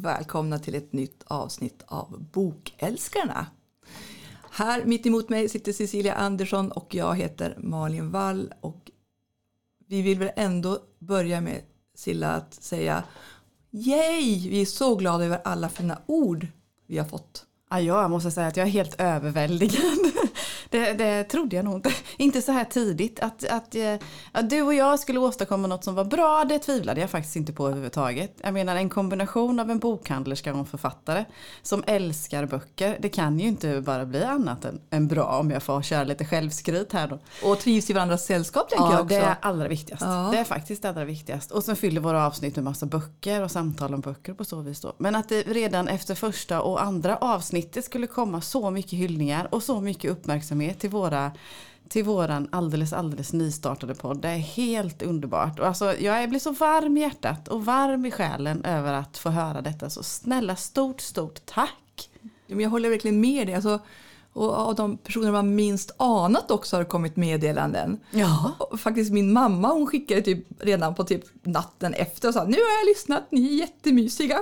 välkomna till ett nytt avsnitt av Bokälskarna. Här mitt emot mig sitter Cecilia Andersson och jag heter Malin Wall och vi vill väl ändå börja med Silla att säga Yay! Vi är så glada över alla fina ord vi har fått. Ja, jag måste säga att jag är helt överväldigad. Det, det trodde jag nog inte. Inte så här tidigt. Att, att, eh, att du och jag skulle åstadkomma något som var bra, det tvivlade jag faktiskt inte på överhuvudtaget. Jag menar en kombination av en bokhandlerska och en författare som älskar böcker. Det kan ju inte bara bli annat än, än bra om jag får köra lite självskryt här då. Och trivs i varandras sällskap tänker ja, jag också. det är allra viktigast. Ja. Det är faktiskt allra viktigast. Och sen fyller våra avsnitt med massa böcker och samtal om böcker på så vis då. Men att det redan efter första och andra avsnittet skulle komma så mycket hyllningar och så mycket uppmärksamhet till våra till våran alldeles, alldeles nystartade podd. Det är helt underbart. Och alltså, jag blir så varm i hjärtat och varm i själen över att få höra detta. Så snälla, stort, stort tack! Jag håller verkligen med dig. Alltså, och av de personer man minst anat också har kommit meddelanden. Ja. Och faktiskt min mamma hon skickade typ redan på typ natten efter och sa nu har jag lyssnat, ni är jättemysiga.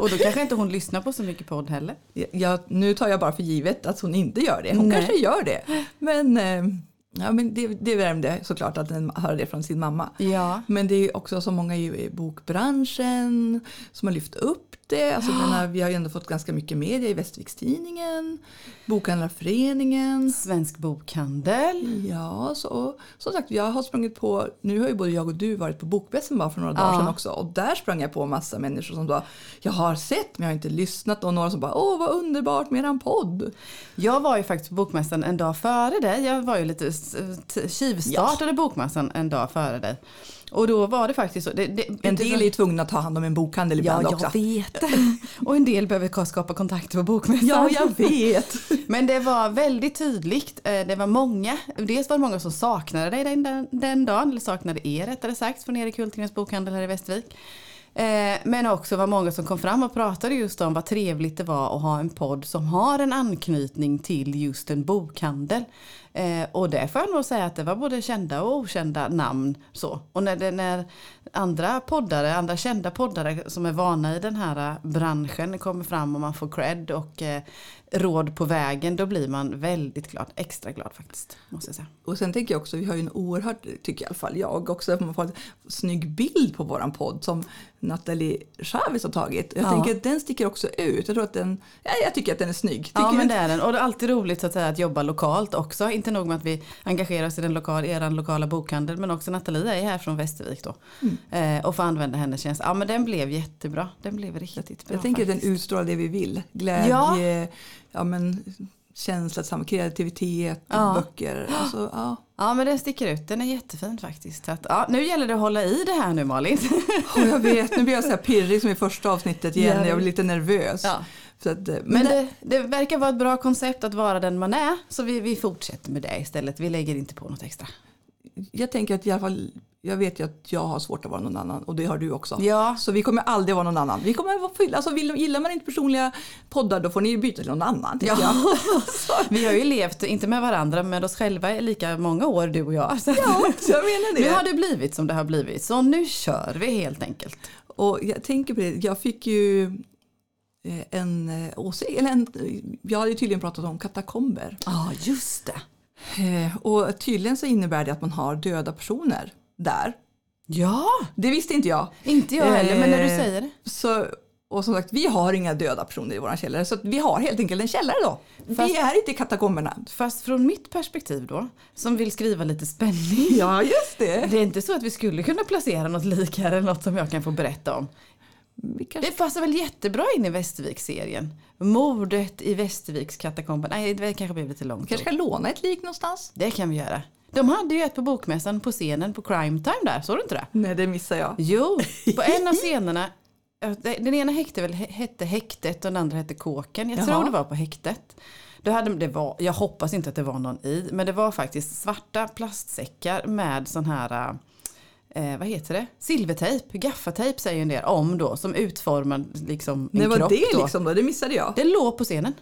Och då kanske inte hon lyssnar på så mycket podd heller. Jag, nu tar jag bara för givet att hon inte gör det. Hon Nej. kanske gör det. Men, eh, ja, men det, det värmde såklart att den hör det från sin mamma. Ja. Men det är också så många i bokbranschen som har lyft upp det. Alltså, den här, vi har ju ändå fått ganska mycket media i Västerviks-Tidningen, Bokhandlarföreningen. Svensk bokhandel. Ja, så, som sagt, jag har sprungit på, nu har ju både jag och du varit på bokmässan bara för några dagar Ja. sedan också och där sprang jag på massa människor som då, jag har sett men jag har inte lyssnat och några som bara, åh vad underbart med eran podd. Jag var ju faktiskt på bokmässan en dag före dig. Jag var ju lite tjuvstartade bokmässan en dag före dig. Och då var det faktiskt så. Det, det, En del är tvungna att ta hand om en bokhandel ibland Ja, också. jag vet. Och en del behöver skapa kontakter på bokmässan. Ja, jag vet. Men det var väldigt tydligt. Eh, Det var många. Dels var det många som saknade dig den, den, den dagen. Eller saknade er rättare sagt. Från Erik Hultingens bokhandel här i Västervik. Eh, Men också var många som kom fram och pratade just om vad trevligt det var att ha en podd som har en anknytning till just en bokhandel. Eh, och det får jag nog säga att det var både kända och okända namn. Så. Och när, det, när andra poddare, andra kända poddare som är vana i den här eh, branschen kommer fram och man får cred och eh, råd på vägen då blir man väldigt glad. Extra glad faktiskt. Måste jag säga. Och sen tänker jag också, vi har ju en oerhört, tycker i alla fall jag också, att man får en snygg bild på våran podd som Nathalie Chavez har tagit. Jag Ja. tänker att den sticker också ut. Jag tror att den, ja, jag tycker att den är snygg. Tycker Ja men det är den. Och det är alltid roligt att, säga, att jobba lokalt också. Inte nog med att vi engagerar oss i den lokala, er lokala bokhandel men också Nathalie är här från Västervik då. Eh, och får använda hennes tjänst. Ja men den blev jättebra. Den blev riktigt bra Jag tänker att faktiskt. den utstrålar det vi vill. Glädje, ja. men, känsla, sam- kreativitet, Ja. böcker. Alltså, ja. Ja men den sticker ut. Den är jättefin faktiskt. Att, ja, nu gäller det att hålla i det här nu Malin. Och jag vet, nu blir jag så här pirrig som i första avsnittet igen. Ja. Jag blir lite nervös. Ja. Att, eh, men Men det, det, verkar vara ett bra koncept att vara den man är. Så vi, vi fortsätter med det istället. Vi lägger inte på något extra. jag tänker att i alla fall, jag vet ju att jag har svårt att vara någon annan och det har du också. Ja. Så vi kommer aldrig vara någon annan. Vi kommer vara fylla, alltså vill, gillar man inte personliga poddar då får ni byta till någon annan. Ja. Vi har ju levt, inte med varandra, men med oss själva i lika många år du och jag. Så Ja, så jag menar det. Nu har det blivit som det har blivit. Så nu kör vi helt enkelt. Och jag tänker på det, jag fick ju en eh, åsikt, eller en, jag hade ju tydligen pratat om katakomber. Ja, just det. Eh, Och tydligen så innebär det att man har döda personer där. Ja, Det visste inte jag. inte jag heller, men när du Eh, säger det. Så, och som sagt, vi har inga döda personer i vår källare. Så vi har helt enkelt en källare då. Fast- vi är inte i katakomberna. Fast från mitt perspektiv då, som vill skriva lite spänning. Ja, just det. Det är inte så att vi skulle kunna placera något lik här eller något som jag kan få berätta om. Vi kanske, Det passar väl jättebra in i Västervik-serien. Mordet i Västerviks katakomber. Nej, det kanske blir lite långt. kanske kan låna ett lik någonstans. Det kan vi göra. De hade ju ett på bokmässan på scenen på Crime Time där, såg du inte det? Nej, det missar jag. Jo, på en av scenerna, den ena häkte väl, hette Häktet och den andra hette Kåken. Jag Jaha. tror det var på Häktet. Då hade, det var, jag hoppas inte att det var någon i, men det var faktiskt svarta plastsäckar med sån här, eh, vad heter det? Silvertejp, gaffatejp säger en del om då, som utformad liksom en var kropp det då. liksom då? Det missade jag. Det låg på scenen.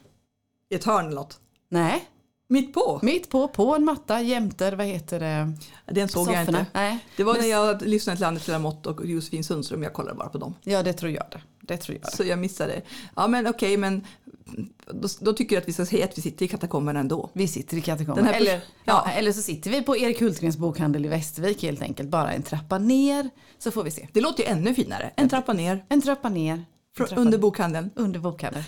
I ett hörn eller något. Nej, Mitt på? mitt på, på en matta jämte, vad heter det, Den såg jag sofforna. inte. Nej. Det var Men- när jag lyssnade till Landet till Lamotte och Josefin Sundström. Jag kollade bara på dem. Ja, det tror jag det. Det tror jag. Så jag missade. Ja men okej, men då, då tycker jag att vi ska säga att vi sitter i katakomberna ändå. Vi sitter i pers- Eller, ja. ja. eller så sitter vi på Erik Hultgrens bokhandel i Västervik helt enkelt. Bara en trappa ner så får vi se. Det låter ju ännu finare. En trappa ner, En trappa ner. Från, under bokhandeln. under bokhandeln.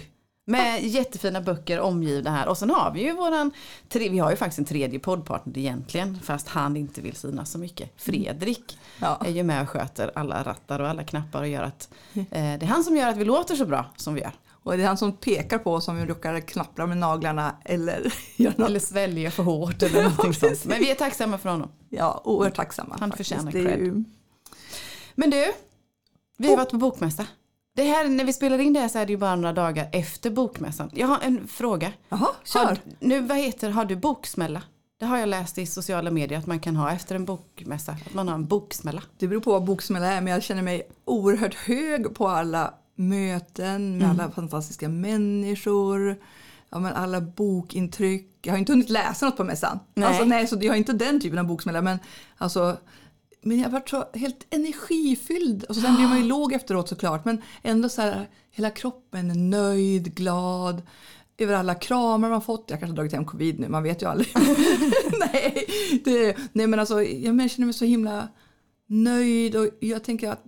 Med jättefina böcker omgivna här. Och sen har vi ju våran, vi har ju faktiskt en tredje poddpartner egentligen. Fast han inte vill synas så mycket. Fredrik Ja. är ju med och sköter alla rattar och alla knappar och gör att eh, det är han som gör att vi låter så bra som vi gör. Och det är han som pekar på oss om vi råkar knappra med naglarna eller göra något. Eller sväljer för hårt eller någonting sånt. Men vi är tacksamma för honom. Ja, oerhört tacksamma. Han faktiskt. förtjänar är ju, Men du, vi har varit på bokmässa. Det här, när vi spelar in det här så är det ju bara några dagar efter bokmässan. Jag har en fråga. Jaha, Har, kör. nu, vad heter, har du boksmälla? Det har jag läst i sociala medier att man kan ha efter en bokmässa. Att man har en boksmälla. Det beror på vad boksmälla är, men jag känner mig oerhört hög på alla möten med Mm. alla fantastiska människor. Ja, men alla bokintryck. Jag har inte hunnit läsa något på mässan. Nej. Alltså, nej, så jag har inte den typen av boksmälla. Men, alltså, men jag varit så helt energifylld. Och så sen blir man ju låg efteråt såklart. Men ändå så här, hela kroppen är nöjd, glad. Över alla kramar man fått. Jag kanske har dragit hem covid nu, man vet ju aldrig. nej, det, nej, men alltså, jag känner mig så himla nöjd och jag tänker att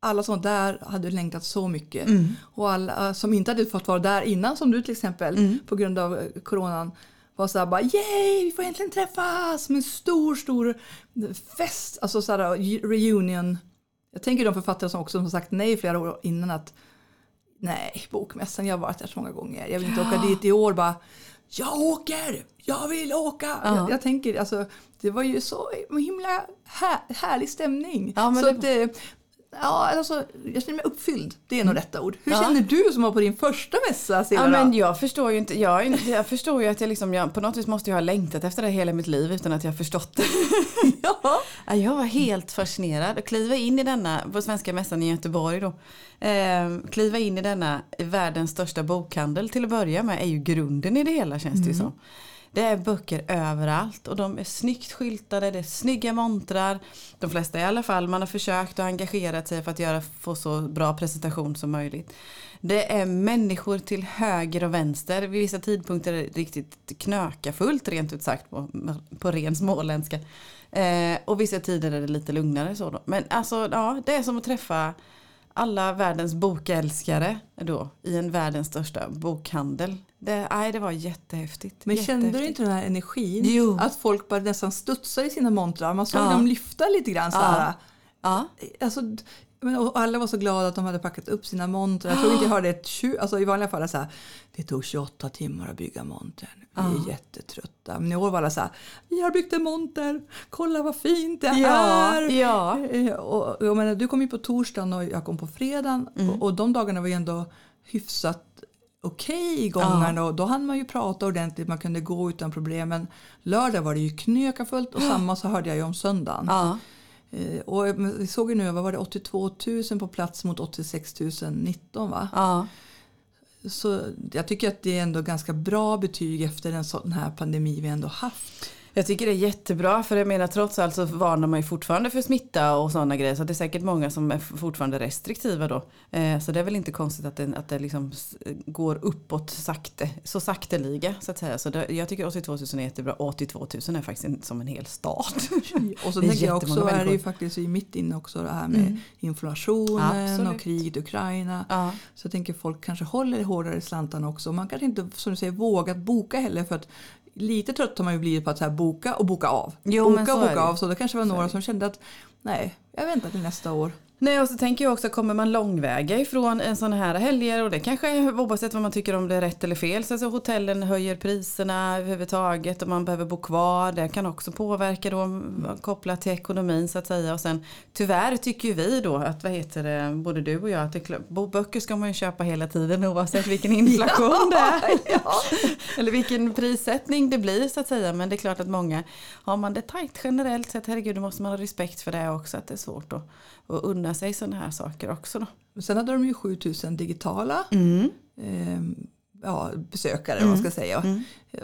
alla som var där hade längtat så mycket. Och alla som inte hade fått vara där innan som du till exempel på grund av eh, coronan var så här bara yay vi får äntligen träffas med en stor stor fest. Alltså så här reunion. Jag tänker de författare som också har sagt nej flera år innan att nej bokmässan jag har varit där så många gånger. Jag vill inte åka dit i år bara jag åker, jag vill åka. Jag, jag tänker alltså det var ju så himla här, härlig stämning. Ja, så det- att, eh, Ja, alltså, jag känner mig uppfylld. Det är nog rätta ord. Hur Ja. känner du som var på din första mässa, Silla? Ja, men jag förstår ju inte. Jag, jag förstår ju att jag, liksom, jag på något vis måste jag ha längtat efter det hela mitt liv utan att jag förstått det. ja. Ja, jag var helt fascinerad. Att kliva in i denna, på Svenska mässan i Göteborg då. Eh, kliva in i denna världens största bokhandel till att börja med är ju grunden i det hela känns det ju som. Det är böcker överallt och de är snyggt skyltade, det är snygga montrar. De flesta i alla fall, man har försökt och engagerat sig för att göra, få så bra presentation som möjligt. Det är människor till höger och vänster. Vid vissa tidpunkter är det riktigt knökafullt rent ut sagt på, på ren småländska. Eh, och vissa tider är det lite lugnare så då. Men alltså ja, det är som att träffa alla världens bokälskare då i en världens största bokhandel. Det, nej, det var jättehäftigt. Men kände du Jättehäftigt. inte den här energin? Jo. Att folk bara nästan studsar i sina montrar. Man såg Ja. dem lyfta lite grann så här. Ja. Alltså, men, och alla var så glada att de hade packat upp sina montrar. Jag tror inte jag hörde ett tju, alltså i vanliga fall är det så här, det tog 28 timmar att bygga montern. Vi är jättetrötta. Men i år var alla så här, vi har byggt en monter, kolla vad fint det Ja, är. ja. Eh, Och, jag menar, du kom ju på torsdagen och jag kom på fredagen. Mm. Och, och de dagarna var ju ändå hyfsat okej i gångarna och då hann man ju prata ordentligt, man kunde gå utan problem. Men lördag var det ju knökafullt och samma så hörde jag ju om söndagen. Eh, Och vi såg ju nu, vad var det, 82 000 på plats mot 86 019 va? Ja. Så jag tycker att det är ändå ganska bra betyg efter en sån här pandemi vi ändå haft. Jag tycker det är jättebra för jag menar trots allt så varnar man ju fortfarande för smitta och sådana grejer så det är säkert många som är fortfarande restriktiva då. Eh, så det är väl inte konstigt att det, att det liksom går uppåt sakte, så sakteliga så att säga. Så det, jag tycker 82 000 är jättebra. 82 000 är faktiskt en, som en hel stad. Och så tänker jag också jättemånga är det ju människor. faktiskt i mitt inne också det här med inflationen Absolut. och kriget i Ukraina. Ja. Så jag tänker folk kanske håller hårdare i slantarna också. Man kanske inte som du säger vågat boka heller för att lite trött har man ju blivit på att så här boka och boka av. Jo, boka och boka av så det kanske var några som kände att nej, jag väntar till nästa år. Nej och så tänker jag också kommer man långväga ifrån en sån här helger och det kanske är oavsett vad man tycker om det är rätt eller fel så alltså hotellen höjer priserna överhuvudtaget och man behöver bo kvar. Det kan också påverka då kopplat till ekonomin så att säga och sen tyvärr tycker vi då att vad heter det både du och jag att det, böcker ska man ju köpa hela tiden oavsett vilken inflation det är. Eller vilken prissättning det blir så att säga. Men det är klart att många, har man det tajt generellt sett, herregud då måste man ha respekt för det också. Att det är svårt att, att unna sig sådana här saker också då. Men Sen hade de ju 7000 digitala. Mm. Eh, ja, besökare, vad man ska säga.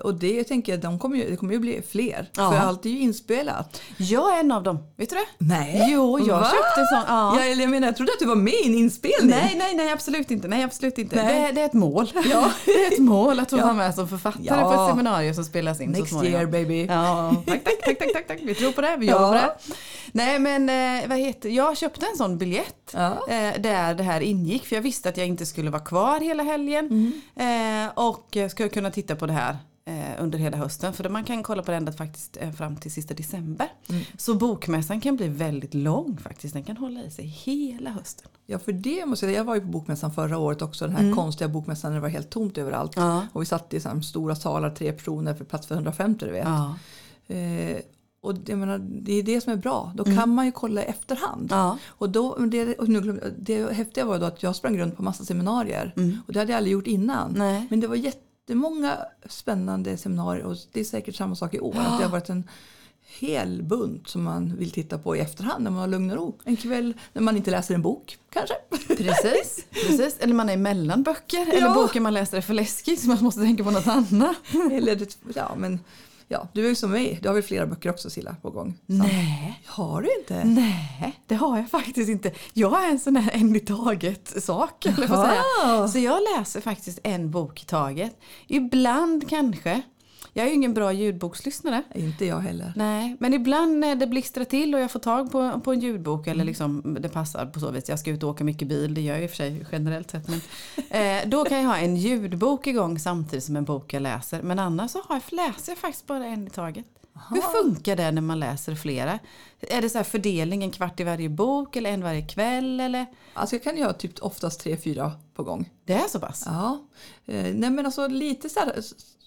Och det tänker jag, de kommer ju, det kommer ju bli fler. Ja. För allt är ju inspelat. Jag är en av dem, vet du det? Nej. Jo, jag Va? köpte sån. Ja. Ja, eller jag menar, jag trodde att du var med i en inspelning. Nej, nej, nej, absolut inte. Nej, absolut inte. Nej. Det, är- det är ett mål. Ja. Det är ett mål att få Ja. vara med som författare Ja. på ett seminarium som spelas in så Next småningom. year baby. Ja, tack, tack, tack, tack, tack. Vi tror på det, vi Ja. jobbar på det. Nej, men eh, vad heter Jag köpte en sån biljett Ja. eh, där det här ingick för jag visste att jag inte skulle vara kvar hela helgen Mm. eh, och eh, skulle kunna titta på det här eh, under hela hösten. För man kan kolla på det ända faktiskt eh, fram till sista december. Mm. Så bokmässan kan bli väldigt lång faktiskt. Den kan hålla i sig hela hösten. Ja, för det måste jag säga. Jag var ju på bokmässan förra året också. Den här konstiga bokmässan när det var helt tomt överallt. Ja. Och vi satt i så här stora salar, tre personer för plats för 150 du vet. Ja. Eh, och jag menar, det är det som är bra. Då kan man ju kolla i efterhand. Ja. Och då, det, och nu, glömde det häftiga var då att jag sprang runt på massa seminarier. Och det hade jag aldrig gjort innan. Nej. Men det var jättemånga spännande seminarier och det är säkert samma sak i år. Att det har varit en hel bunt som man vill titta på i efterhand när man har lugn och ro. En kväll när man inte läser en bok kanske. Precis, precis. Eller man är mellan böcker. Ja. Eller boken man läser är för läskig så man måste tänka på något annat. Eller, ja, men, ja, du är ju som mig. Du har väl flera böcker också Silla på gång? Nej. Har du inte? Nej, det har jag faktiskt inte. Jag är en sån här en i taget sak. Eller säga. Så jag läser faktiskt en bok i taget. Ibland kanske. Jag är ju ingen bra ljudbokslyssnare. Inte jag heller. Nej, men ibland när det blixtrar till och jag får tag på, på en ljudbok eller liksom det passar på så vis. Jag ska ut och åka mycket bil, det gör jag i och för sig generellt sett. Men, eh, då kan jag ha en ljudbok igång samtidigt som en bok jag läser. Men annars så har jag, läser jag faktiskt bara en i taget. Hur funkar det när man läser flera? Är det så här fördelning, en kvart i varje bok eller en varje kväll? Eller? Alltså jag kan göra typ oftast tre, fyra på gång. Det är så pass? Ja. Eh, nej men alltså lite så här,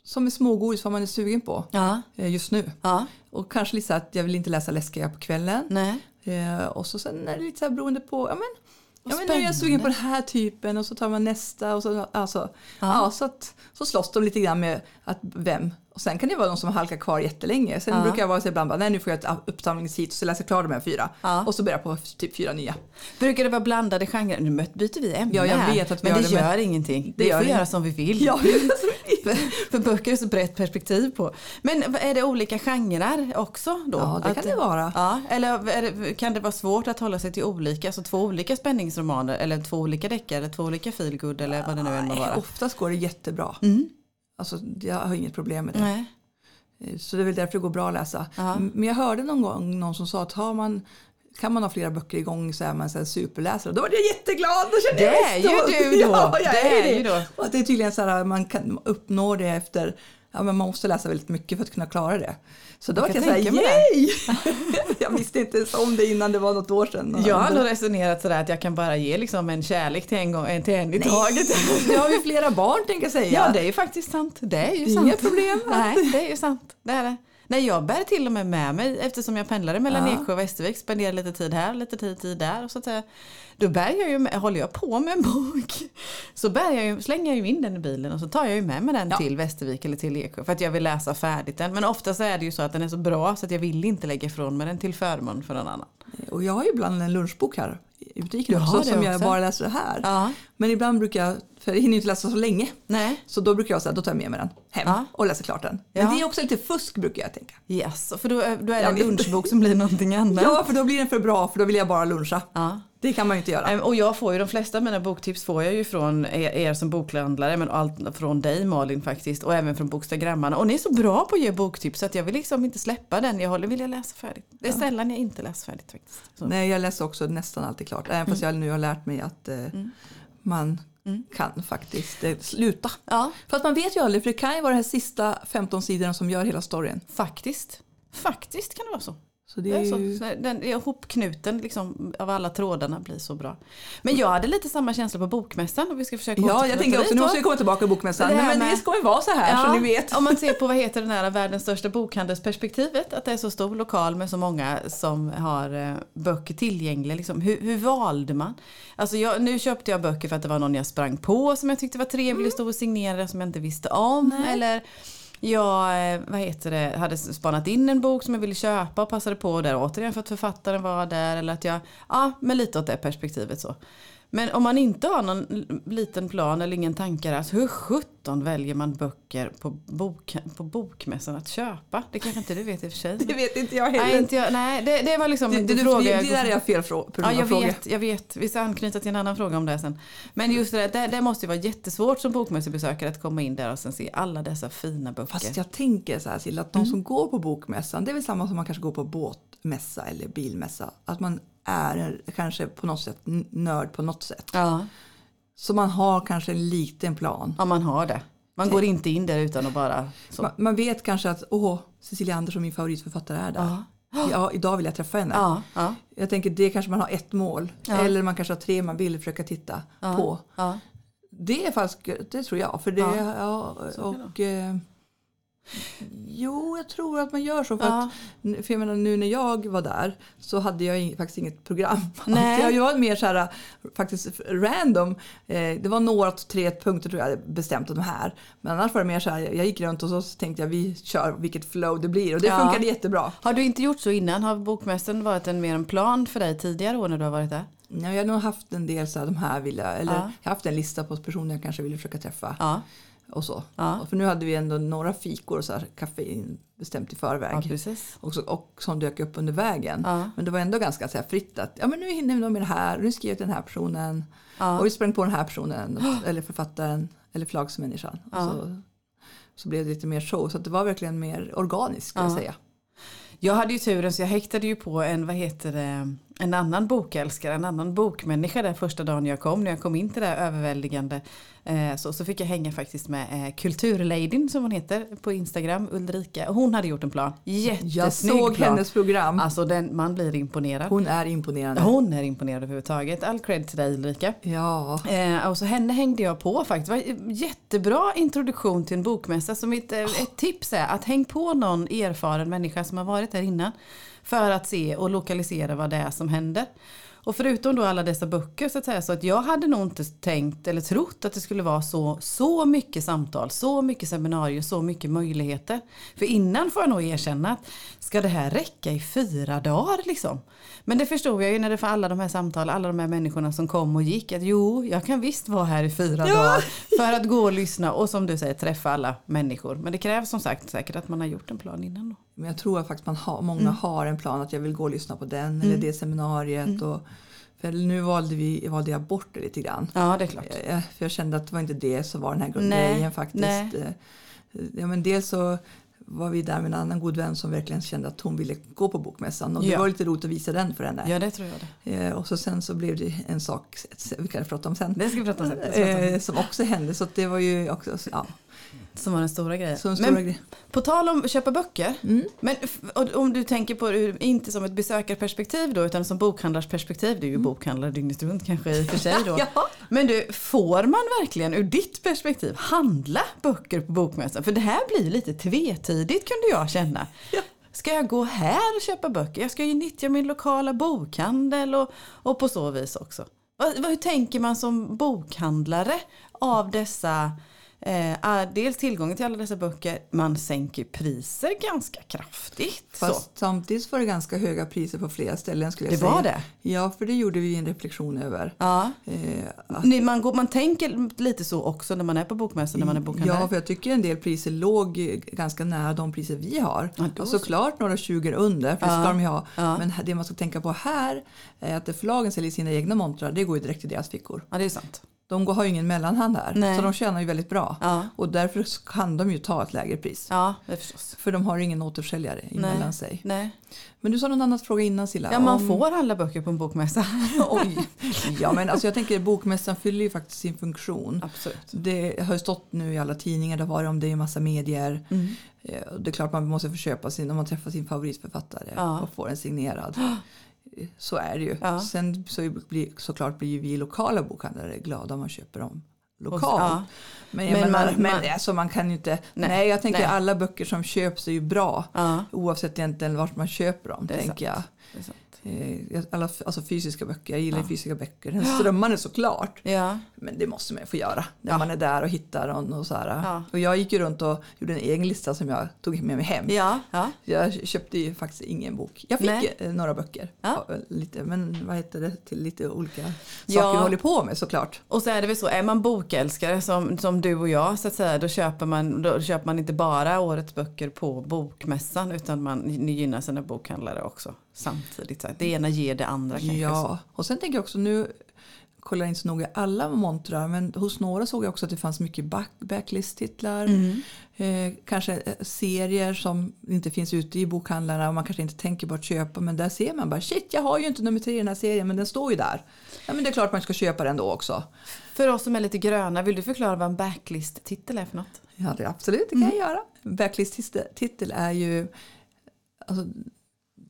som är smågodis vad man är sugen på Ja. eh, just nu. Ja. Och kanske lite så att jag vill inte läsa läskiga på kvällen. Nej. Eh, och så sen är det lite så här beroende på, ja men, ja, men nu är jag sugen på den här typen och så tar man nästa och så, alltså, ja. så, att, så slåss de lite grann med att vem. Och sen kan det vara de som halkar kvar jättelänge. Sen Ja. brukar jag vara så ibland bara, nej nu får jag ett uppsamlingshit och så läser jag klart de här fyra. Ja. Och så börjar jag på typ fyra nya. Brukar det vara blandade genrer? Nu byter vi ämne Ja, jag vet att vi Men gör det det, men gör ingenting. det vi gör får inget. göra som vi vill. Ja, För, för böcker är så brett perspektiv på. Men är det olika genrer också då? Ja, det kan det vara. Ja, eller det, kan det vara svårt att hålla sig till olika, alltså två olika spänningsromaner eller två olika deckare eller två olika feelgood eller vad det nu än må vara? Oftast går det jättebra. Alltså, jag har inget problem med det. Nej. Eh, Så det är väl därför det går bra att läsa. M- Men jag hörde någon gång någon som sa att har man, kan man ha flera böcker igång så är man så här superläsare. Då var jag jätteglad. Då kände Det jag är ju du då. Ja, jag Det är, är det. ju då. Och att det är tydligen så här man kan uppnå det efter Ja, men man måste läsa väldigt mycket för att kunna klara det. Så då var Jag jag kan så här, tänka mig yay! jag visste inte ens om det innan det var något år sedan. Jag har nog resonerat sådär att jag kan bara ge liksom en kärlek till en, gång, en till en i taget. Du har ju flera barn tänker jag säga. Ja, det är ju faktiskt sant. Det är ju Inga sant. problem. Nej, det är ju sant. Det är det. Nej, jag bär till och med med mig eftersom jag pendlade mellan Ja. Eksjö och Västervik, spenderar lite tid här, lite tid, tid där. Och så att säga. Då bär jag ju med, håller jag på med en bok så bär jag ju, slänger jag ju in den i bilen och så tar jag ju med mig den Ja. till Västervik eller till Eksjö för att jag vill läsa färdigt den. Men oftast är det ju så att den är så bra så att jag vill inte lägga ifrån mig den till förmån för någon annan. Och jag har ju ibland en lunchbok här i butiken också som jag bara läser här. Ja. Men ibland brukar jag, för jag hinner inte läsa så länge. Nej. Så då brukar jag säga, då tar jag med mig den hem Ja. och läser klart den. Men Ja. det är också lite fusk brukar jag tänka. Yes, för då, är- då är det en lunchbok som blir någonting annat. Ja, för då blir den för bra för då vill jag bara luncha. Ja. Det kan man ju inte göra. Ehm, Och jag får ju de flesta av mina boktips får jag ju från er, som bokhandlare men allt från dig Malin faktiskt och även från Bokstagrammarna. Och ni är så bra på att ge boktips så att jag vill liksom inte släppa den. Jag håller vill jag läsa färdigt. Det är sällan jag inte läser färdigt faktiskt. Så. Nej, jag läser också nästan alltid klart. Även fast jag nu har lärt mig att eh, man kan faktiskt eh, sluta. Ja, För att man vet ju aldrig, för det kan ju vara de här sista 15 sidorna som gör hela storyn. faktiskt. Faktiskt kan det vara så. Så det Det är så. ju... Så Den är ihopknuten liksom, av alla trådarna blir så bra. Men jag hade lite samma känsla på bokmässan och vi ska försöka Ja, jag tänker också, nu måste vi komma tillbaka till bokmässan. Det Nej, men det med- ska ju vara så här så ni vet. Om man ser på vad heter den här världens största bokhandelsperspektivet, att det är så stor lokal med så många som har eh, böcker tillgängliga. Liksom. Hur, hur valde man? Alltså jag, nu köpte jag böcker för att det var någon jag sprang på som jag tyckte var trevlig, Mm. stod och signerade som jag inte visste om. Eller jag eh, vad heter det, hade spanat in en bok som jag ville köpa och passade på där återigen för att författaren var där. Eller att jag, ja men lite åt det perspektivet så. Men om man inte har någon liten plan eller ingen tanke alltså hur sjutton väljer man böcker på, bok, på bokmässan att köpa? Det kanske inte du vet i och för sig. Det vet inte jag Nej, heller. inte jag, nej det, det var liksom det, det, fråga det, det där är jag fel person Ja, jag fråga. vet, jag vet. Vi ska anknyta till en annan fråga om det sen. Men just det, där, det, måste ju vara jättesvårt som bokmässebesökare att komma in där och sen se alla dessa fina böcker. Fast jag tänker så här Silla, att de Mm. som går på bokmässan, det är väl samma som man kanske går på båtmässa eller bilmässa. Att man är kanske på något sätt nörd på något sätt. Ja, Så man har kanske en liten plan. ja, man har det. Man går inte in där utan att bara. Man, man vet kanske att åh, Cecilia Andersson, min favoritförfattare, är där. Ja. idag vill jag träffa henne. Ja, ja, Jag tänker det kanske man har ett mål. Ja. Eller man kanske har tre man vill försöka titta på. ja. Det är faktiskt, det tror jag. För det, Ja, ja, och, jo, jag tror att man gör så. För, Ja. att, för jag menar, nu när jag var där så hade jag ing- faktiskt inget program. Nej. Jag, jag var mer så här, faktiskt random. Eh, det var några, tre punkter tror jag bestämt de här. Men annars var det mer så här, jag gick runt och så tänkte jag vi kör vilket flow det blir. Och det Ja. funkade jättebra. Har du inte gjort så innan? Har bokmässan varit en mer en plan för dig tidigare år när du har varit där? Ja, jag har nog haft en del så här, de här vill jag, eller Ja. jag har haft en lista på personer jag kanske ville försöka träffa. Och så. Ja. För nu hade vi ändå några fikor och så här, kaffe bestämt i förväg. ja och, så, och som dök upp under vägen. Ja. Men det var ändå ganska så här, fritt att ja, men nu hinner vi nog med det här, nu skriver jag till den här personen. Och vi sprang på den här personen, eller författaren, eller förlagsmänniskan. Så, så blev det lite mer show, så det var verkligen mer organiskt ska jag Ja. säga. Jag hade ju turen så jag häktade ju på en, vad heter det, en annan bokälskare, en annan bokmänniska där första dagen jag kom. När jag kom in till det här överväldigande eh, så, så fick jag hänga faktiskt med eh, Kulturladyn som hon heter på Instagram, Ulrika. Hon hade gjort en plan. Jättesnygg Jag såg plan. hennes program. Alltså den, man blir imponerad. Hon är imponerande. Hon är imponerad överhuvudtaget. All cred till dig Ulrika. Ja, Eh, och så henne hängde jag på faktiskt. Det var jättebra introduktion till en bokmässa. Så mitt, eh, ett tips är att häng på någon erfaren människa som har varit här innan. För att se och lokalisera vad det är som händer. Och förutom då alla dessa böcker så att säga så att jag hade nog inte tänkt eller trott att det skulle vara så, så mycket samtal, så mycket seminarier, så mycket möjligheter. För innan får jag nog erkänna att ska det här räcka i fyra dagar liksom? Men det förstod jag ju när det var alla de här samtal, alla de här människorna som kom och gick att jo, jag kan visst vara här i fyra Ja. dagar för att gå och lyssna och som du säger träffa alla människor. Men det krävs som sagt säkert att man har gjort en plan innan då. men jag tror att faktiskt man har, många Mm. har en plan att jag vill gå och lyssna på den eller det seminariet. Mm. Och, för nu valde, vi, valde jag bort det lite grann. Ja, det är klart. Eh, För jag kände att det var inte det som var den här Nej, grejen faktiskt. nej. Eh, Ja, men dels så var vi där med en annan god vän som verkligen kände att hon ville gå på bokmässan. Och det Ja. var lite roligt att visa den för henne. Ja, det tror jag det. Eh, Och så sen så blev det en sak, vi kan prata om sen. Det ska vi prata om sen. Det ska vi prata om Eh, som också hände. Så det var ju också, ja, Som var den stora grejen. så en stora Men grej. på tal om att köpa böcker. Mm. Men om du tänker på det inte som ett besökarperspektiv då utan som bokhandlarsperspektiv. Du är ju bokhandlare dygnet runt kanske i och för sig då. Mm. Ja. Men du, får man verkligen ur ditt perspektiv handla böcker på bokmässan? För det här blir lite tvetydigt kunde jag känna. Ja. Ska jag gå här och köpa böcker? Jag ska ju nyttja min lokala bokhandel och, och på så vis också. Hur tänker man som bokhandlare av dessa Eh, ah, dels tillgången till alla dessa böcker, man sänker priser ganska kraftigt. så. Fast samtidigt var det ganska höga priser på flera ställen skulle jag Det säga. var det? Ja, för det gjorde vi en reflektion över. Ja. Eh, att- Ni, man, går, man tänker lite så också när man är på bokmässan, när man är bokhandlare. Ja, för jag tycker en del priser låg ganska nära de priser vi har. Ja, då så. såklart några 20 under, för det Ja, ska de ju ha. ja. Men det man ska tänka på här är att det förlagen säljer sina egna montrar, det går ju direkt i deras fickor. ja, det är sant. De har ju ingen mellanhand här, Nej. så de tjänar ju väldigt bra. Ja, Och därför kan de ju ta ett lägre pris. ja. För de har ingen återförsäljare emellan sig. Nej. Men du sa någon annan fråga innan Silla. Ja, man om- får alla böcker på en bokmässa. Oj. Ja, men alltså jag tänker bokmässan fyller ju faktiskt sin funktion. Absolut. Det har ju stått nu i alla tidningar, det har varit om det i massa medier. Mm. Eh, Det är klart man måste få köpa sin, om man träffar sin favoritförfattare Ja. och får den signerad. Så är det ju. Ja. Sen så blir, såklart blir vi lokala bokhandlare glada om man köper dem lokalt. Ja. Men, jag Men menar, man- men alltså man kan ju inte, nej, Nej, jag tänker nej. alla böcker som köps är ju bra. Ja, Oavsett egentligen vart man köper dem, Det tänker jag. sant. eh, alla, alltså fysiska böcker. Jag gillar fysiska böcker. Den strömmande såklart. Ja. Men det måste man ju få göra när man är där och hittar någon. Och, så. Ja. och jag gick ju runt och gjorde en egen lista som jag tog med mig hem. Ja. ja. Jag köpte ju faktiskt ingen bok. Jag fick Nej. eh, några böcker. Ja. Ja, Lite, men vad heter det? Till lite olika saker Ja. vi håller på med såklart. Och så är det väl så, är man bokälskare som, som du och jag så att säga, då köper, man, då köper man inte bara årets böcker på bokmässan utan man gynnar sina bokhandlare också samtidigt. Så det ena ger det andra kanske. Ja, och sen tänker jag också nu kollar jag inte så noga alla montrar men hos några såg jag också att det fanns mycket back, backlist-titlar. Mm. Eh, kanske eh, serier som inte finns ute i bokhandlarna och man kanske inte tänker på att köpa men där ser man bara shit jag har ju inte nummer tre i den här serien men den står ju där. Ja men det är klart man ska köpa den då också. För oss som är lite gröna, vill du förklara vad en backlist-titel är för något? Ja det absolut, det kan jag göra. Backlist-titel är ju alltså,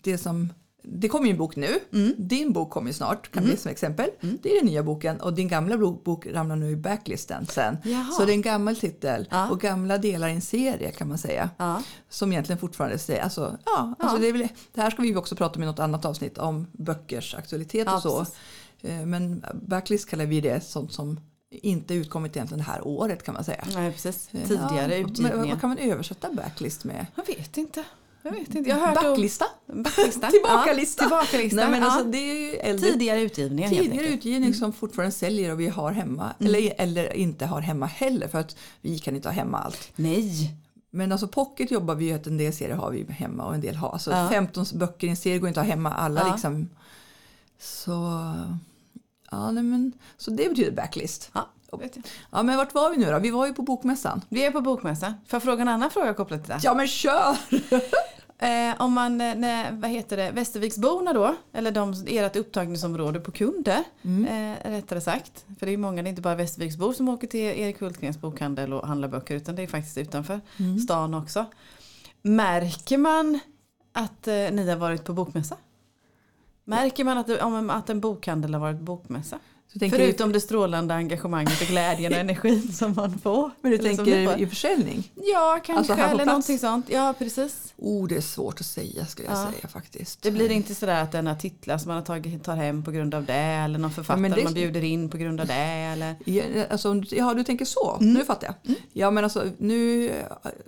det som det kommer ju en bok nu. Din bok kommer ju snart, kan bli som exempel. Det är den nya boken och din gamla bok, ramlar nu i backlisten sen. Jaha. Så det är en gammal titel Ja. och gamla delar i en serie kan man säga. Ja. Som egentligen fortfarande säger, alltså, ja, alltså Det, är väl, det här ska vi också prata om i något annat avsnitt om böckers aktualitet och så. precis. Eh, Men backlist kallar vi det sånt som inte utkommit egentligen det här året kan man säga. Nej, precis. Tidigare ja, utgivningar. vad kan man översätta backlist med? Jag vet inte. Jag vet inte. Jag har hört Backlista? Backlista. Tillbakalista. Ja, tillbakalista. Nej, men alltså, det är äldre, Tidigare utgivningar tidigare utgivning som fortfarande säljer och vi har hemma. Eller, eller inte har hemma heller för att vi kan inte ha hemma allt. Nej. Men alltså pocket jobbar vi ju att en del serier har vi hemma och en del har. Alltså Ja. 15 böcker i en serie går inte att ha hemma alla Ja. liksom. Så, ja, nej, men, så det betyder backlist. Ja. Ja men vart var vi nu då? Vi var ju på bokmässan. Vi är på bokmässan. Får jag fråga en annan fråga kopplat till det? Ja men kör! Eh, om man, eh, nej, vad heter det, Västerviksborna då, eller de, ert upptagningsområde på kunder, eh, rättare sagt. För det är många, det är inte bara Västerviksbor som åker till Erik Hultgrens bokhandel och handlar böcker, utan det är faktiskt utanför stan också. Märker man att eh, ni har varit på bokmässa? Märker man att, om, att en bokhandel har varit bokmässa? Tänker Förutom det strålande engagemanget och glädjen och energin som man får. Men du ni får. tänker i försäljning? Ja, kanske. Alltså här eller någonting sånt. Ja, precis. Oh, det är svårt att säga skulle jag Ja. säga faktiskt. Det blir inte sådär att den har titlar som man har tagit, tar hem på grund av det. Eller någon författare men det- man bjuder in på grund av det. Eller... Ja, alltså, ja, du tänker så. Mm. Nu fattar jag. Ja, men alltså nu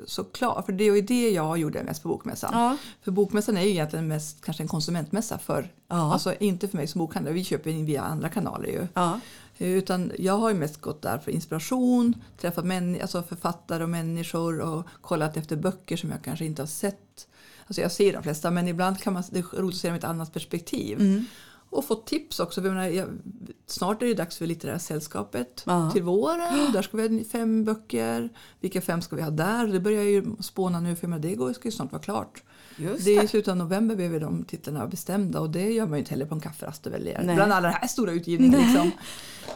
såklart. För det var ju det jag gjorde mest på Bokmässan. Ja. För Bokmässan är ju egentligen mest kanske en konsumentmässa för, Ja. alltså inte för mig som bokhandlare. Vi köper in via andra kanaler ju. Ja. Utan jag har ju mest gått där för inspiration, träffat män, alltså författare och människor och kollat efter böcker som jag kanske inte har sett. Alltså jag ser de flesta men ibland kan man, det är roligt att se dem i ett annat perspektiv. Mm. Och få tips också. Jag menar, jag, snart är det dags för Litterära sällskapet Ja. till våren. Där ska vi ha fem böcker. Vilka fem ska vi ha där? Det börjar ju spåna nu för jag menar, det går, ska ju snart vara klart. Just Det är i slutet av november behöver de titlarna bestämda och det gör man ju inte heller på en kafferast och väljer. Nej. Bland alla den här stora utgivningen. Liksom.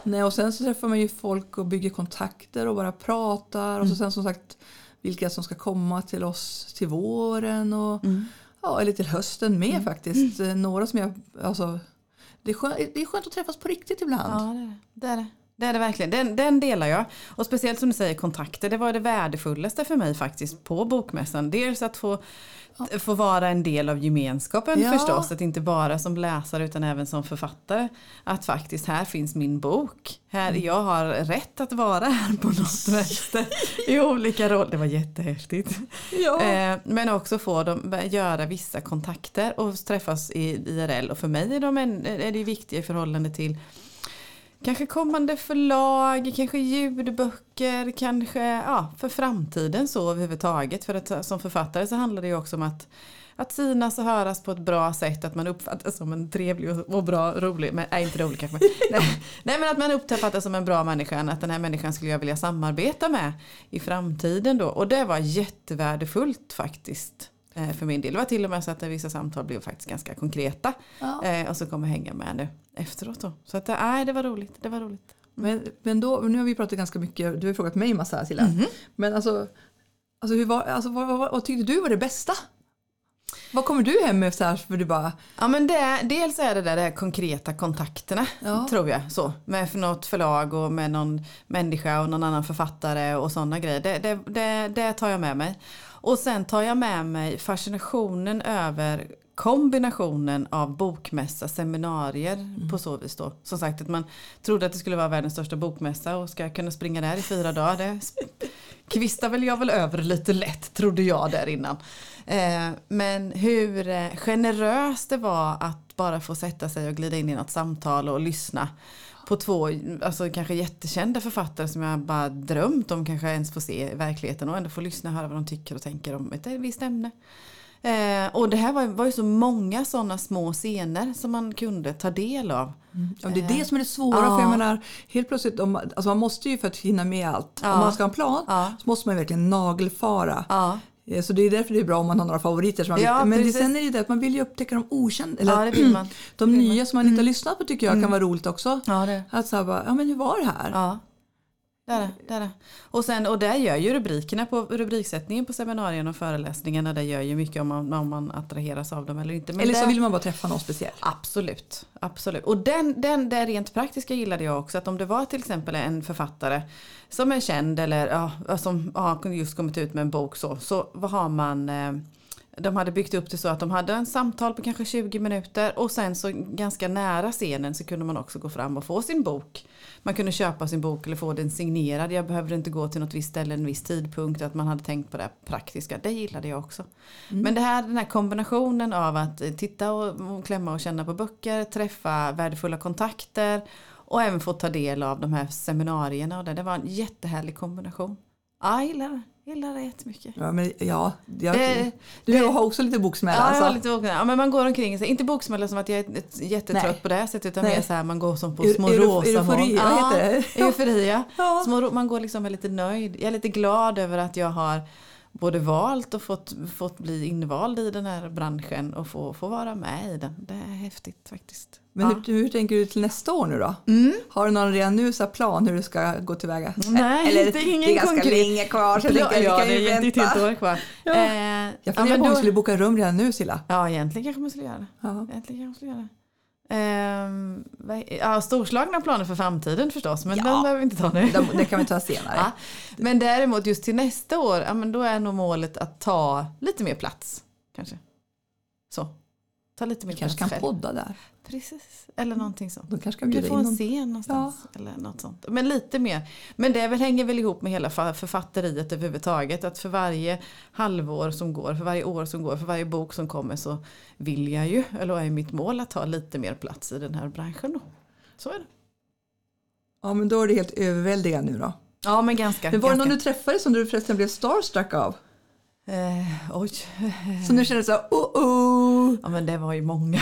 Nej, och sen så träffar man ju folk och bygger kontakter och bara pratar. Och så sen som sagt vilka som ska komma till oss till våren och ja, eller till hösten med faktiskt. Eh, Några som jag, alltså, det, är skönt, det är skönt att träffas på riktigt ibland. Ja, det är det. det, är det. Det är det verkligen. Den, den delar jag. Och speciellt som du säger kontakter. Det var det värdefullaste för mig faktiskt på bokmässan. Dels att få, få vara en del av gemenskapen Ja. förstås. Att inte bara som läsare utan även som författare. Att faktiskt här finns min bok. Här, Mm. Jag har rätt att vara här på något vänster. I olika roller. Det var jättehäftigt. Ja. Eh, men också få dem göra vissa kontakter och träffas i IRL. Och för mig är, de en, är det viktiga i förhållande till Kanske kommande förlag, kanske ljudböcker, kanske ja, för framtiden så överhuvudtaget. För att som författare så handlar det ju också om att, att synas och höras på ett bra sätt. Att man uppfattas som en trevlig och, bra, rolig, men nej, inte rolig kanske. Nej, nej men att man uppfattas som en bra människa. Att den här människan skulle jag vilja samarbeta med i framtiden då. Och det var jättevärdefullt faktiskt. Eh, För min del. Det var till och med så att vissa samtal blev faktiskt ganska konkreta. Ja. Eh, och så kommer jag hänga med nu efteråt då. Så att, eh, nej, det var roligt. Det var roligt. Men, men då, nu har vi pratat ganska mycket, du har frågat mig massa här Silla. Mhm. Men alltså, alltså, hur var, alltså vad, vad, vad tyckte du var det bästa? Vad kommer du hem med så här för du bara, Ja men det, dels är det där de konkreta kontakterna Ja. tror jag. Så, med för något förlag och med någon människa och någon annan författare och sådana grejer. Det, det, det, det tar jag med mig. Och sen tar jag med mig fascinationen över kombinationen av bokmässa, seminarier Mm. på så vis då. Som sagt att man trodde att det skulle vara världens största bokmässa och ska kunna springa där i fyra dagar. Det kvistar väl jag väl över lite lätt trodde jag där innan. Eh, men hur eh, generöst det var att bara få sätta sig och glida in i något samtal och lyssna på två alltså kanske jättekända författare som jag bara drömt om kanske ens få se i verkligheten och ändå få lyssna och höra vad de tycker och tänker om ett visst ämne. Eh, och det här var, var ju så många sådana små scener som man kunde ta del av. Ja, det är det som är det svåra. Ja. För jag menar, helt plötsligt, om, alltså man måste ju för att hinna med allt. Ja. Om man ska ha en plan så måste man verkligen nagelfara. Eh, Så det är därför det är bra om man har några favoriter. Som man Ja. Men det, sen är det ju det att man vill ju upptäcka de okända. Eller ja det vill man. de vill man. nya som man inte har lyssnat på tycker jag kan vara roligt också. Ja, det. Att så här bara, ja men hur var det här? Ja. Det är det, det är det. Och, sen, och där gör ju rubrikerna på rubriksättningen på seminarierna och föreläsningarna det gör ju mycket om man, om man attraheras av dem eller inte. Men Eller så det- vill man bara träffa någon speciell. Absolut, absolut. Och den, den, det rent praktiska gillade jag också. Att om det var till exempel en författare som är känd eller ja, som har just kommit ut med en bok så, så vad har man eh, de hade byggt upp det så att de hade en samtal på kanske 20 minuter och sen så ganska nära scenen så kunde man också gå fram och få sin bok. Man kunde köpa sin bok eller få den signerad. Jag behövde inte gå till något visst ställe en viss tidpunkt. Att man hade tänkt på det praktiska. Det gillade jag också. Men det här, den här kombinationen av att eh, titta och, och klämma och känna på böcker, träffa värdefulla kontakter och även få ta del av de här seminarierna. Och det, det var en jättehärlig kombination. Ja, jag gillar det. Jag gillar det jättemycket. Ja, men, ja, jag, Det- du det- har också lite boksmäll Ja, jag alltså. har lite bokmälla. ja, men man går omkring, så, inte boksmälla som att jag är jättetrött Nej. på det sättet utan Nej. mer så här man går som på små euro- rosa moln. vad heter det? Ja, eufori ja. Ja. Små, man går liksom är lite nöjd. Jag är lite glad över att jag har både valt och fått, fått bli invald i den här branschen och få, få vara med i den. Det är häftigt faktiskt. Men ja. hur, hur tänker du till nästa år nu då? Mm. Har du någon redan nu så plan hur du ska gå tillväga? Nej, Eller, det är ingen det är ganska konkret- länge kvar så jag Ja, tänker, ja, kan det är ett helt år kvar. Ja. Eh, Jag ja, funderar men på om vi skulle boka rum redan nu Silla. Ja, egentligen kanske man skulle göra det. Ja. Egentligen kanske man skulle göra det. Ehm, ja, storslagna planer för framtiden förstås, men Ja. de behöver vi inte ta nu. Det kan vi ta senare. Ja. Men däremot just till nästa år, ja, men då är nog målet att ta lite mer plats. Kanske. Ta lite mer Vi kanske kan själv. podda där. Precis. Eller någonting sånt. De kanske kan Du bjuda får in en någon. scen någonstans. Eller något sånt. Men lite mer. Men det väl, hänger väl ihop med hela fa- författeriet överhuvudtaget. Att för varje halvår som går, för varje år som går, för varje bok som kommer så vill jag ju, eller är mitt mål att ta lite mer plats i den här branschen. Då. Så är det. Ja men då är det helt överväldigande nu då. Ja men ganska. Men var det ganska. någon du träffade som du förresten blev starstruck av? Eh, oj. Som du kände så här, oh oh. Ja men det var ju många.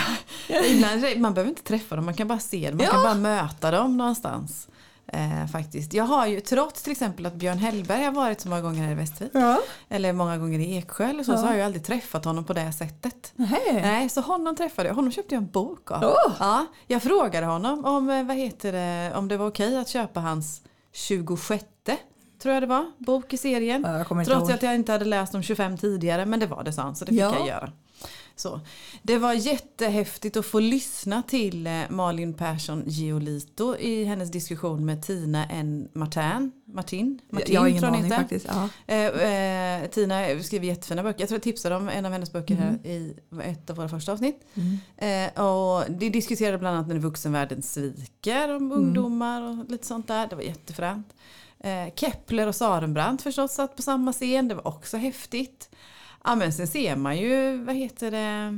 Ibland, man behöver inte träffa dem, man kan bara se dem, man Ja. kan bara möta dem någonstans. Eh, faktiskt. Jag har ju, trots till exempel att Björn Hellberg har varit så många gånger här i Västervik, Ja. eller många gånger i Eksjö eller så, Ja. så har jag aldrig träffat honom på det sättet. Nej. Nej, så honom träffade jag, honom köpte jag en bok av. Åh. Ja, jag frågade honom om, eh, vad heter det, om det var okej att köpa hans 26 tror jag det var, bok i serien. Ja, Trots ihåg. att jag inte hade läst de 25 tidigare, men det var det sa han, så det fick Ja. jag göra. Så. Det var jättehäftigt att få lyssna till eh, Malin Persson Giolito i hennes diskussion med Tina N. Martin. Martin, Martin jag har ingen aning faktiskt. Eh, eh, Tina skriver jättefina böcker. Jag tror jag tipsade om en av hennes böcker här Mm. i ett av våra första avsnitt. Eh, och de diskuterade bland annat när vuxenvärlden sviker Mm. om ungdomar och lite sånt där. Det var jättefränt. Eh, Kepler och Sarenbrant förstås satt på samma scen. Det var också häftigt. Ja men sen ser man ju, vad heter det,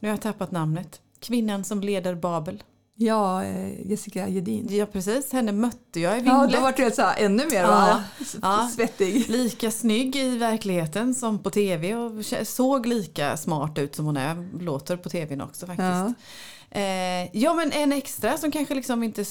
nu har jag tappat namnet. Kvinnan som leder Babel. ja, eh, Jessica Gedin. Ja precis, henne mötte jag i Ja, Vinglet. då vart du så här, ännu mer Ja. Ja. svettig. Lika snygg i verkligheten som på tv och såg lika smart ut som hon är. Låter på tvn också faktiskt. Ja. Eh, ja men en extra som kanske liksom inte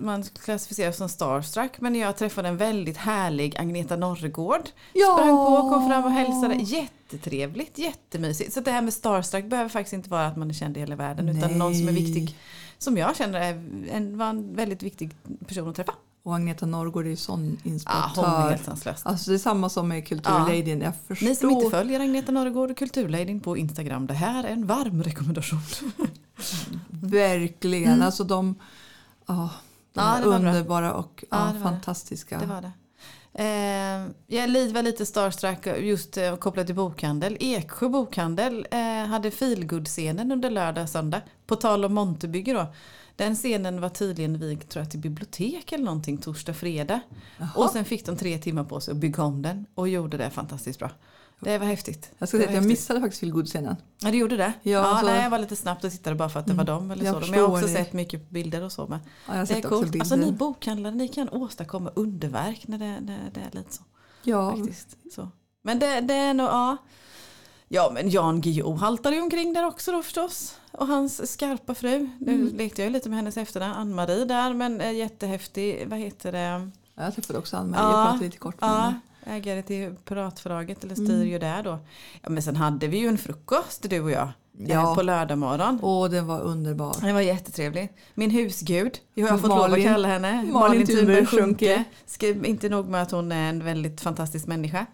man klassificerar som starstruck men jag träffade en väldigt härlig Agneta Norregård. Ja. Sprang på, kom fram och hälsade. Jättetrevligt, jättemysigt. Så det här med starstruck behöver faktiskt inte vara att man är känd i hela världen utan någon som är Nej. viktig. Som jag känner är en, var en väldigt viktig person att träffa. Och Agneta Norrgård är ju sån Ja, hon är inspiratör. helt sanslös. alltså det är samma som med Kulturladyn. Jag förstår. Ni som inte följer Agneta Norregård och Kulturladyn på Instagram, det här är en varm rekommendation. Verkligen. Alltså de, ja, de Mm. Ja, var bra. underbara och Ja, ja, det. fantastiska. Det var det. Eh, jag var lite starstruck just eh, kopplat till bokhandel. Eksjö bokhandel eh, hade feelgood-scenen under lördag och söndag. På tal om Montebygge då. Den scenen var tydligen vigd tror jag, till bibliotek eller någonting torsdag, fredag. Och sen fick de tre timmar på sig att bygga om den och gjorde det fantastiskt bra. Det var häftigt. Jag ska säga att jag missade faktiskt feelgood-scenen. Ja det gjorde det? Ja, Ja, alltså- nej, jag var lite snabbt och tittade bara för att det var dem. Eller Jag så. Men jag har också det. sett mycket på bilder och så. Men Ja, jag det är coolt. Alltså ni bokhandlare ni kan åstadkomma underverk när det, när det är lite så. ja, Faktiskt. Så. Men det, det är nog, ja. Ja men Jan Guillou haltade ju omkring där också då förstås. Och hans skarpa fru. Nu Mm. lekte jag ju lite med hennes efternamn, Ann-Marie där. Men eh, jättehäftig, vad heter det? jag träffade också Ann-Marie Ja, och pratade lite kort med Ja, henne. ägare till Piratförlaget eller styr Mm. ju där då. Ja men sen hade vi ju en frukost du och jag. eh, Ja. På lördag morgon. Åh, den var underbar. Det var jättetrevlig. Min husgud, jag har fått lov att kalla henne. Malin Malin Thunberg Sjunke. Inte nog med att hon är en väldigt fantastisk människa.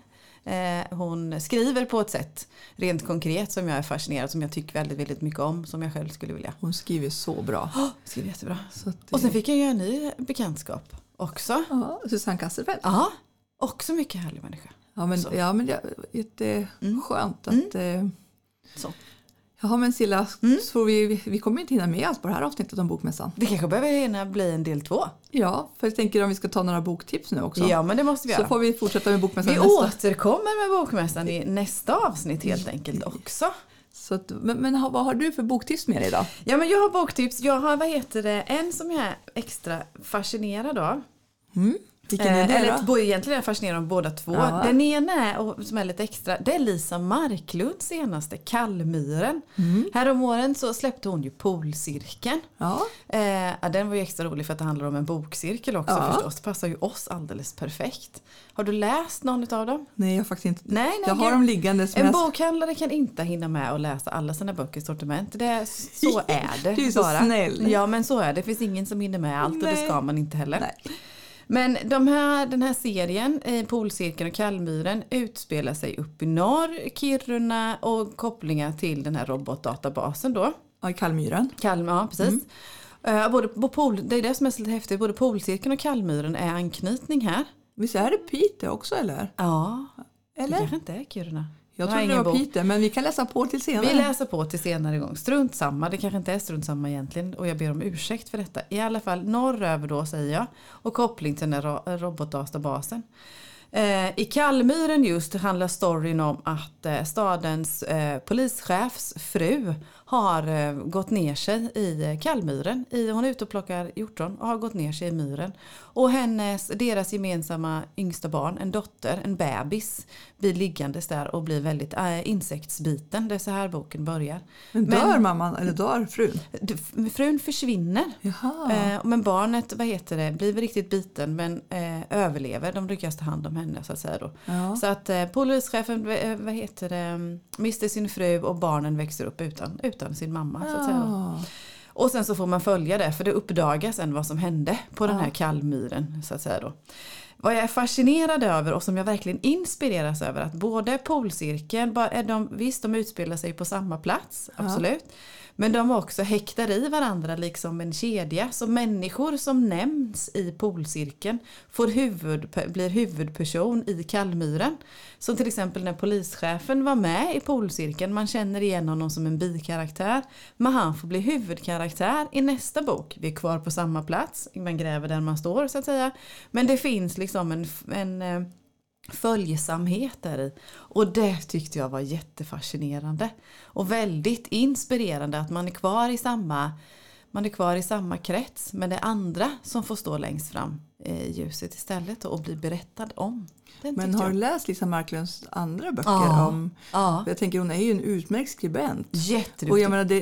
Eh, hon skriver på ett sätt, rent konkret, som jag är fascinerad som jag tycker väldigt, väldigt mycket om. Som jag själv skulle vilja. Hon skriver så bra. Oh, skriver jättebra. Så att, Och sen fick jag ju en ny bekantskap också. ja, Susanne Kasselfeldt. Ja, också mycket härlig människa. Ja, men, Så. ja, men det jätteskönt Mm. att... Eh, Så. Jaha, men Silla, Mm. så vi, vi, kommer inte hinna med allt på det här avsnittet om Bokmässan. Det kanske behöver hinna bli en del två. Ja, för jag tänker om vi ska ta några boktips nu också. Ja, men det måste vi så göra. får vi fortsätta med Bokmässan Vi nästa. återkommer med Bokmässan i nästa avsnitt helt enkelt också. Så att, men men vad har du för boktips med dig då? Ja men jag har boktips. Jag har vad heter det, en som jag är extra fascinerad av. Mm? Vilken är Eh, det eller då? egentligen är jag fascinerad av båda två. Ja. Den ena är, och som är lite extra, det är Lisa Marklunds senaste Kallmyren. Mm. Häromåren så släppte hon ju Polcirkeln. Ja, Eh, den var ju extra rolig för att det handlar om en bokcirkel också Ja. förstås. Det passar ju oss alldeles perfekt. Har du läst någon av dem? nej jag har faktiskt inte. Nej, nej. jag har dem liggande. En jag, bokhandlare kan inte hinna med att läsa alla sina böcker i sortiment. Det är, så är det Du är så bara. snäll. Ja men så är det. Det finns ingen som hinner med allt och det Nej. ska man inte heller. Nej. Men de här, den här serien, eh, Polcirkeln och Kallmyren, utspelar sig upp i norr, Kiruna och kopplingar till den här robotdatabasen då. Ja, i Kallmyren. Kalmar, ja precis. Eh, både, på pol, det är det som är så lite häftigt, både Polcirkeln och Kallmyren är anknytning här. Visst är det Piteå också eller? Ja, det Eller? kanske inte är Kiruna. Jag trodde det var bok. Piteå men vi kan läsa på till senare. Vi läser på till senare gång. Strunt samma, det kanske inte är strunt samma egentligen och jag ber om ursäkt för detta. I alla fall norröver då säger jag och koppling till den ro- robotdatabasen. Eh, I Kallmyren just handlar storyn om att eh, stadens eh, polischefs fru har eh, gått ner sig i eh, Kallmyren. I, hon är ute och plockar hjortron och har gått ner sig i myren. Och hennes, deras gemensamma yngsta barn, en dotter, en bebis, blir liggandes där och blir väldigt äh, insektsbiten. Det är så här boken börjar. Men dör Men- mamman eller dör frun? Frun försvinner. Eh, men barnet, vad heter det, blir riktigt biten men eh, överlever. De lyckas ta hand om henne så att säga då. ja. Så att eh, polischefen, eh, vad heter det, mm, mister sin fru och barnen växer upp utan, utan sin mamma. Så att säga då. Och sen så får man följa det för det uppdagas sen vad som hände på den här kallmyren. Så att säga då. Vad jag är fascinerad över och som jag verkligen inspireras över att både polcirkeln, bara är de, visst de utspelar sig på samma plats, absolut. Men de också häktar i varandra liksom en kedja. Så människor som nämns i polcirkeln får huvud, blir huvudperson i Kallmyren. Som till exempel när polischefen var med i polcirkeln. Man känner igen honom som en bikaraktär. Men han får bli huvudkaraktär i nästa bok. Vi är kvar på samma plats. Man gräver där man står så att säga. Men det finns liksom en, en eh, följsamhet där i. Och det tyckte jag var jättefascinerande. Och väldigt inspirerande att man är kvar i samma man är kvar i samma krets men det är andra som får stå längst fram eh, i ljuset istället och bli berättad om. Men har du läst Lisa Marklunds andra böcker? Ja. om Ja, Jag tänker hon är ju en utmärkt skribent. Och jag menar, det,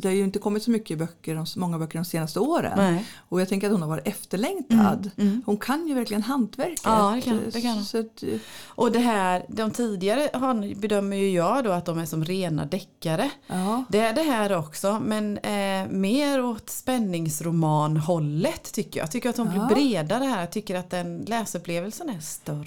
det har ju inte kommit så mycket böcker, många böcker de senaste åren. Nej. Och jag tänker att hon har varit efterlängtad. Mm, mm. Hon kan ju verkligen hantverket. Ja, det kan- det kan. Så att, eh, Och det här, de tidigare bedömer ju jag då att de är som rena deckare. ja. Det är det här också men eh, mer åt spänningsromanhållet tycker jag. Jag tycker att hon blir bredare här. Jag tycker att den läsupplevelsen är större.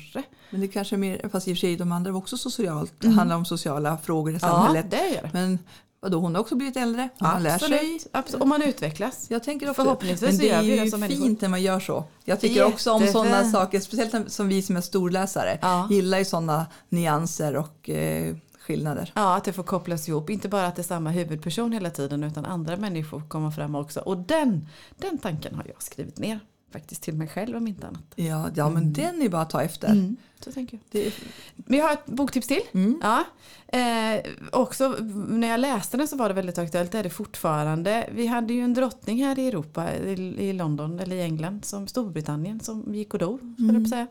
Men det kanske är mer, fast i och för sig de andra var också socialt, Mm. handlar om sociala frågor i samhället. Ja, det gör det. Men vadå, hon har också blivit äldre. Man lär sig. Absolut. Och man utvecklas. Jag tänker också, Förhoppningsvis men det är det ju fint människor. när man gör så. Jag tycker också om Jättefint. sådana saker, speciellt som vi som är storläsare. Ja. Gillar ju sådana nyanser och eh, skillnader. Ja, att det får kopplas ihop. Inte bara att det är samma huvudperson hela tiden utan andra människor kommer fram också. Och den, den tanken har jag skrivit ner. Faktiskt till mig själv om inte annat. Ja, ja men den är bara att ta efter. Mm. Så tänker jag. Är, Vi har ett boktips till. Mm. Ja. Eh, också, när jag läste den så var det väldigt aktuellt. Det är det fortfarande. Vi hade ju en drottning här i Europa, i, i London eller i England, som Storbritannien som gick och dog. Jag säga.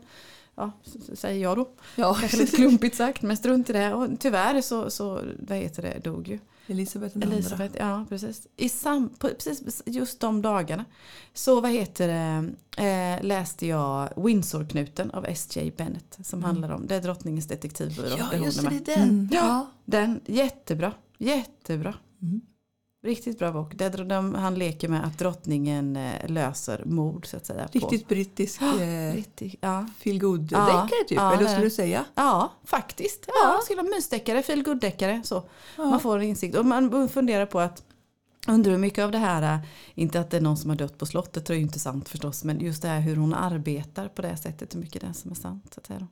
Ja, säger jag då. ja, Kanske lite klumpigt sagt men strunt i det. Och tyvärr så, så vad heter det, dog ju Elisabeth andra. Elisabeth. Ja precis. I sam, precis just de dagarna så vad heter det, eh, läste jag Windsor-knuten av S.J. Bennett som handlar om, det är drottningens detektivbyrå. Ja, just det, med. det är den. Mm. Ja. Den, jättebra. Jättebra. Mm. Riktigt bra bok. Där de, han leker med att drottningen eh, löser mord så att säga. på- Riktigt brittisk eh, Riktigt, ja. feel good Ja, deckare typ, ja, eller är skulle du säga? ja, faktiskt. Ja, Ja. mysdeckare, feel deckare så. Ja. Man får en insikt. Och man funderar på att Undrar hur mycket av det här, är- inte att det är någon som har dött på slottet, det är ju inte sant förstås, men just det här hur hon arbetar på det sättet, hur mycket det är som är sant. Så att säga.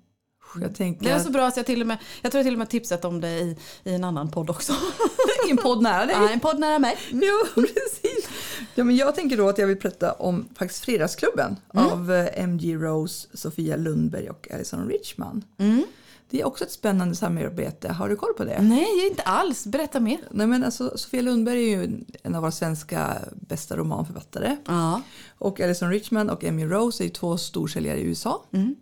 Jag tänker Det är så bra att jag till och med, jag tror jag till och med tipsat om det i, i en annan podd också. en podd nära dig. Ja, en podd nära mig. Jo, precis. Ja, men jag tänker då att jag vill prata om faktiskt Fredagsklubben Mm. av eh, MG Rose, Sofia Lundberg och Alison Richman. Mm. Det är också ett spännande samarbete. Har du koll på det? Nej, inte alls. Berätta mer. Nej, men alltså, Sofia Lundberg är ju en av våra svenska bästa romanförfattare. Ja. Och Alison Richman och Emmy Rose är ju två storsäljare i USA. Mm.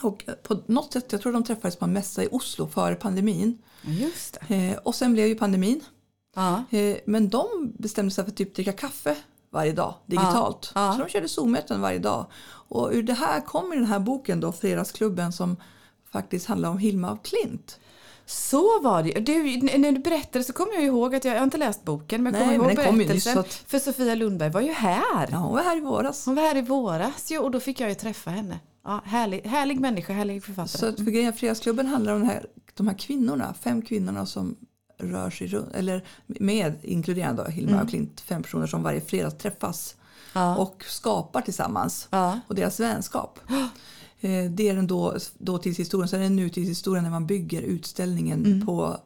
Och på något sätt, jag tror de träffades på en mässa i Oslo före pandemin. Just. Eh, och sen blev ju pandemin. Ja. Eh, men de bestämde sig för att typ dricka kaffe varje dag digitalt. Ja, ja. Så de körde Zoom-möten varje dag. Och ur det här kommer den här boken då, Fredagsklubben, som faktiskt handlar om Hilma af Klint. Så var det du, När du berättade så kom jag ihåg att jag, jag har inte läst boken men jag kommer ihåg kom berättelsen. så att- För Sofia Lundberg var ju här. Ja, hon var här i våras. Hon var här i våras ju, och då fick jag ju träffa henne. Ja, härlig, härlig människa, härlig författare. Så för grejen, Fredagsklubben handlar om de här, de här kvinnorna, fem kvinnorna som rör sig runt, eller med inkluderande då, Hilma af Klint, fem personer som varje fredag träffas ja. och skapar tillsammans. ja. och deras vänskap. Eh, Det är den då, dåtidshistorien, sen är det nutidshistorien när man bygger utställningen Mm. på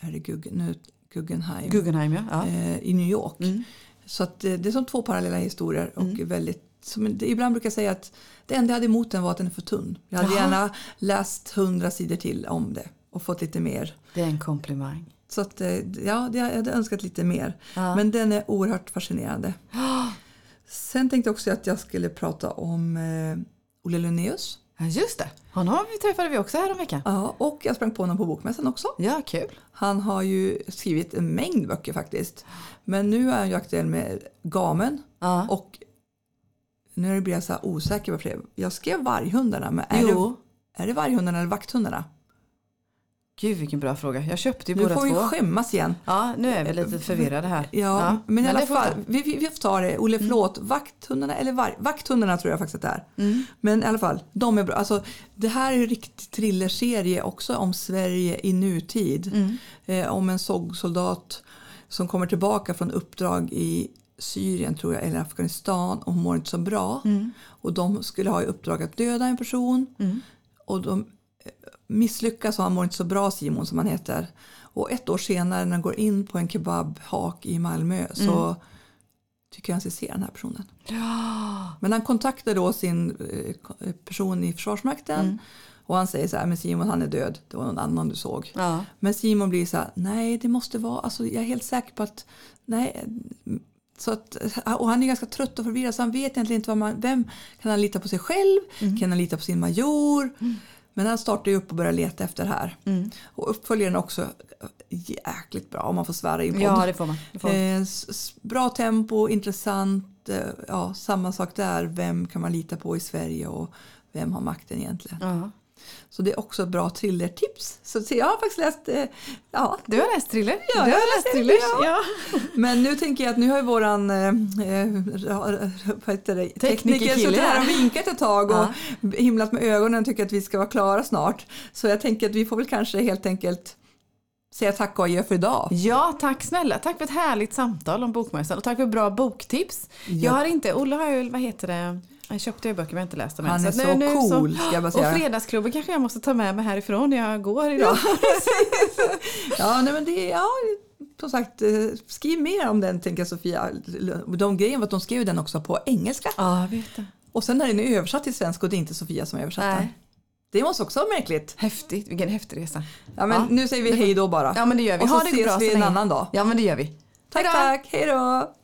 herregud, nu, Guggenheim Guggenheim ja. ja. eh, i New York. Mm. Så att eh, det är som två parallella historier och väldigt som, ibland brukar jag säga att det enda jag hade emot den var att den är för tunn. Jag hade Jaha. gärna läst hundra sidor till om det och fått lite mer. Det är en komplimang. Så att, eh, ja, jag hade önskat lite mer. Ja. Men den är oerhört fascinerande. Sen tänkte jag också att jag skulle prata om eh, Olle Linnaeus. Ja, just det. Honom träffade vi också här om veckan. Ja, och jag sprang på honom på Bokmässan också. Ja, kul. Han har ju skrivit en mängd böcker faktiskt. Men nu är han ju aktuell med Gamen Ja. och nu blir jag så osäker på det. Jag skrev Varghundarna, men är, Jo. det, är det Varghundarna eller Vakthundarna? Gud vilken bra fråga. Jag köpte ju Nu båda får vi två. skämmas igen. Ja, nu är vi lite förvirrade här. Ja, men i alla fall, vi, vi, vi får ta det. Olle, förlåt. Vakthundarna eller var, Vakthundarna tror jag faktiskt att det är. Mm. Men i alla fall, de är bra. Alltså, det här är en riktig thrillerserie också om Sverige i nutid. Mm. Eh, om en SOG-soldat som kommer tillbaka från uppdrag i Syrien tror jag, eller Afghanistan och hon mår inte så bra. Mm. Och de skulle ha i uppdrag att döda en person. Mm. Och de eh, misslyckas och han mår inte så bra Simon som han heter. Och ett år senare när han går in på en kebabhak i Malmö så Mm. tycker han sig se den här personen. Ja. Men han kontaktar då sin eh, person i Försvarsmakten Mm. och han säger så här, men Simon han är död, det var någon annan du såg. Ja. Men Simon blir så här, nej det måste vara, alltså jag är helt säker på att, nej. Så att, och han är ganska trött och förvirrad så han vet egentligen inte vad man, vem kan han lita på sig själv, Mm. kan han lita på sin major? Men han startar ju upp och börjar leta efter det här. Mm. Och uppföljaren är också jäkligt bra om man får svära i ja, det får man. Det får man. Eh, bra tempo, intressant. eh, Ja, samma sak där. Vem kan man lita på i Sverige och vem har makten egentligen? Ja. Så det är också ett bra thrillertips. Så jag har faktiskt läst, eh, ja. Du har läst thriller? Ja, jag har läst thriller, Ja. Men nu tänker jag att nu har ju våran eh, eh, tekniker suttit här och vinkat ett tag och Ja. himlat med ögonen och tycker att vi ska vara klara snart. Så jag tänker att vi får väl kanske helt enkelt säga tack och adjö för idag. Ja, tack snälla. Tack för ett härligt samtal om Bokmässan och tack för bra boktips. Jag har inte, Olle har ju, vad heter det, jag köpte ju böcker men jag inte läst dem än. Han är att så cool, ska jag bara Och säga. fredagsklubben kanske jag måste ta med mig härifrån när jag går idag. Ja, nej, men det, ja, som sagt, eh, skriv mer om den tänker jag Sofia. De grejen var att de skrev den också på engelska. Ja, jag vet det. Och sen när den är översatt till svenska och det är inte Sofia som översatt den. Det måste också vara märkligt. Häftigt, vilken häftig resa. Ja, men Ja. Nu säger vi hej då bara. Ja men det gör vi. Och så Ha det ses bra vi så en annan dag. Ja men det gör vi. Tack, Hej då! tack. Hej då.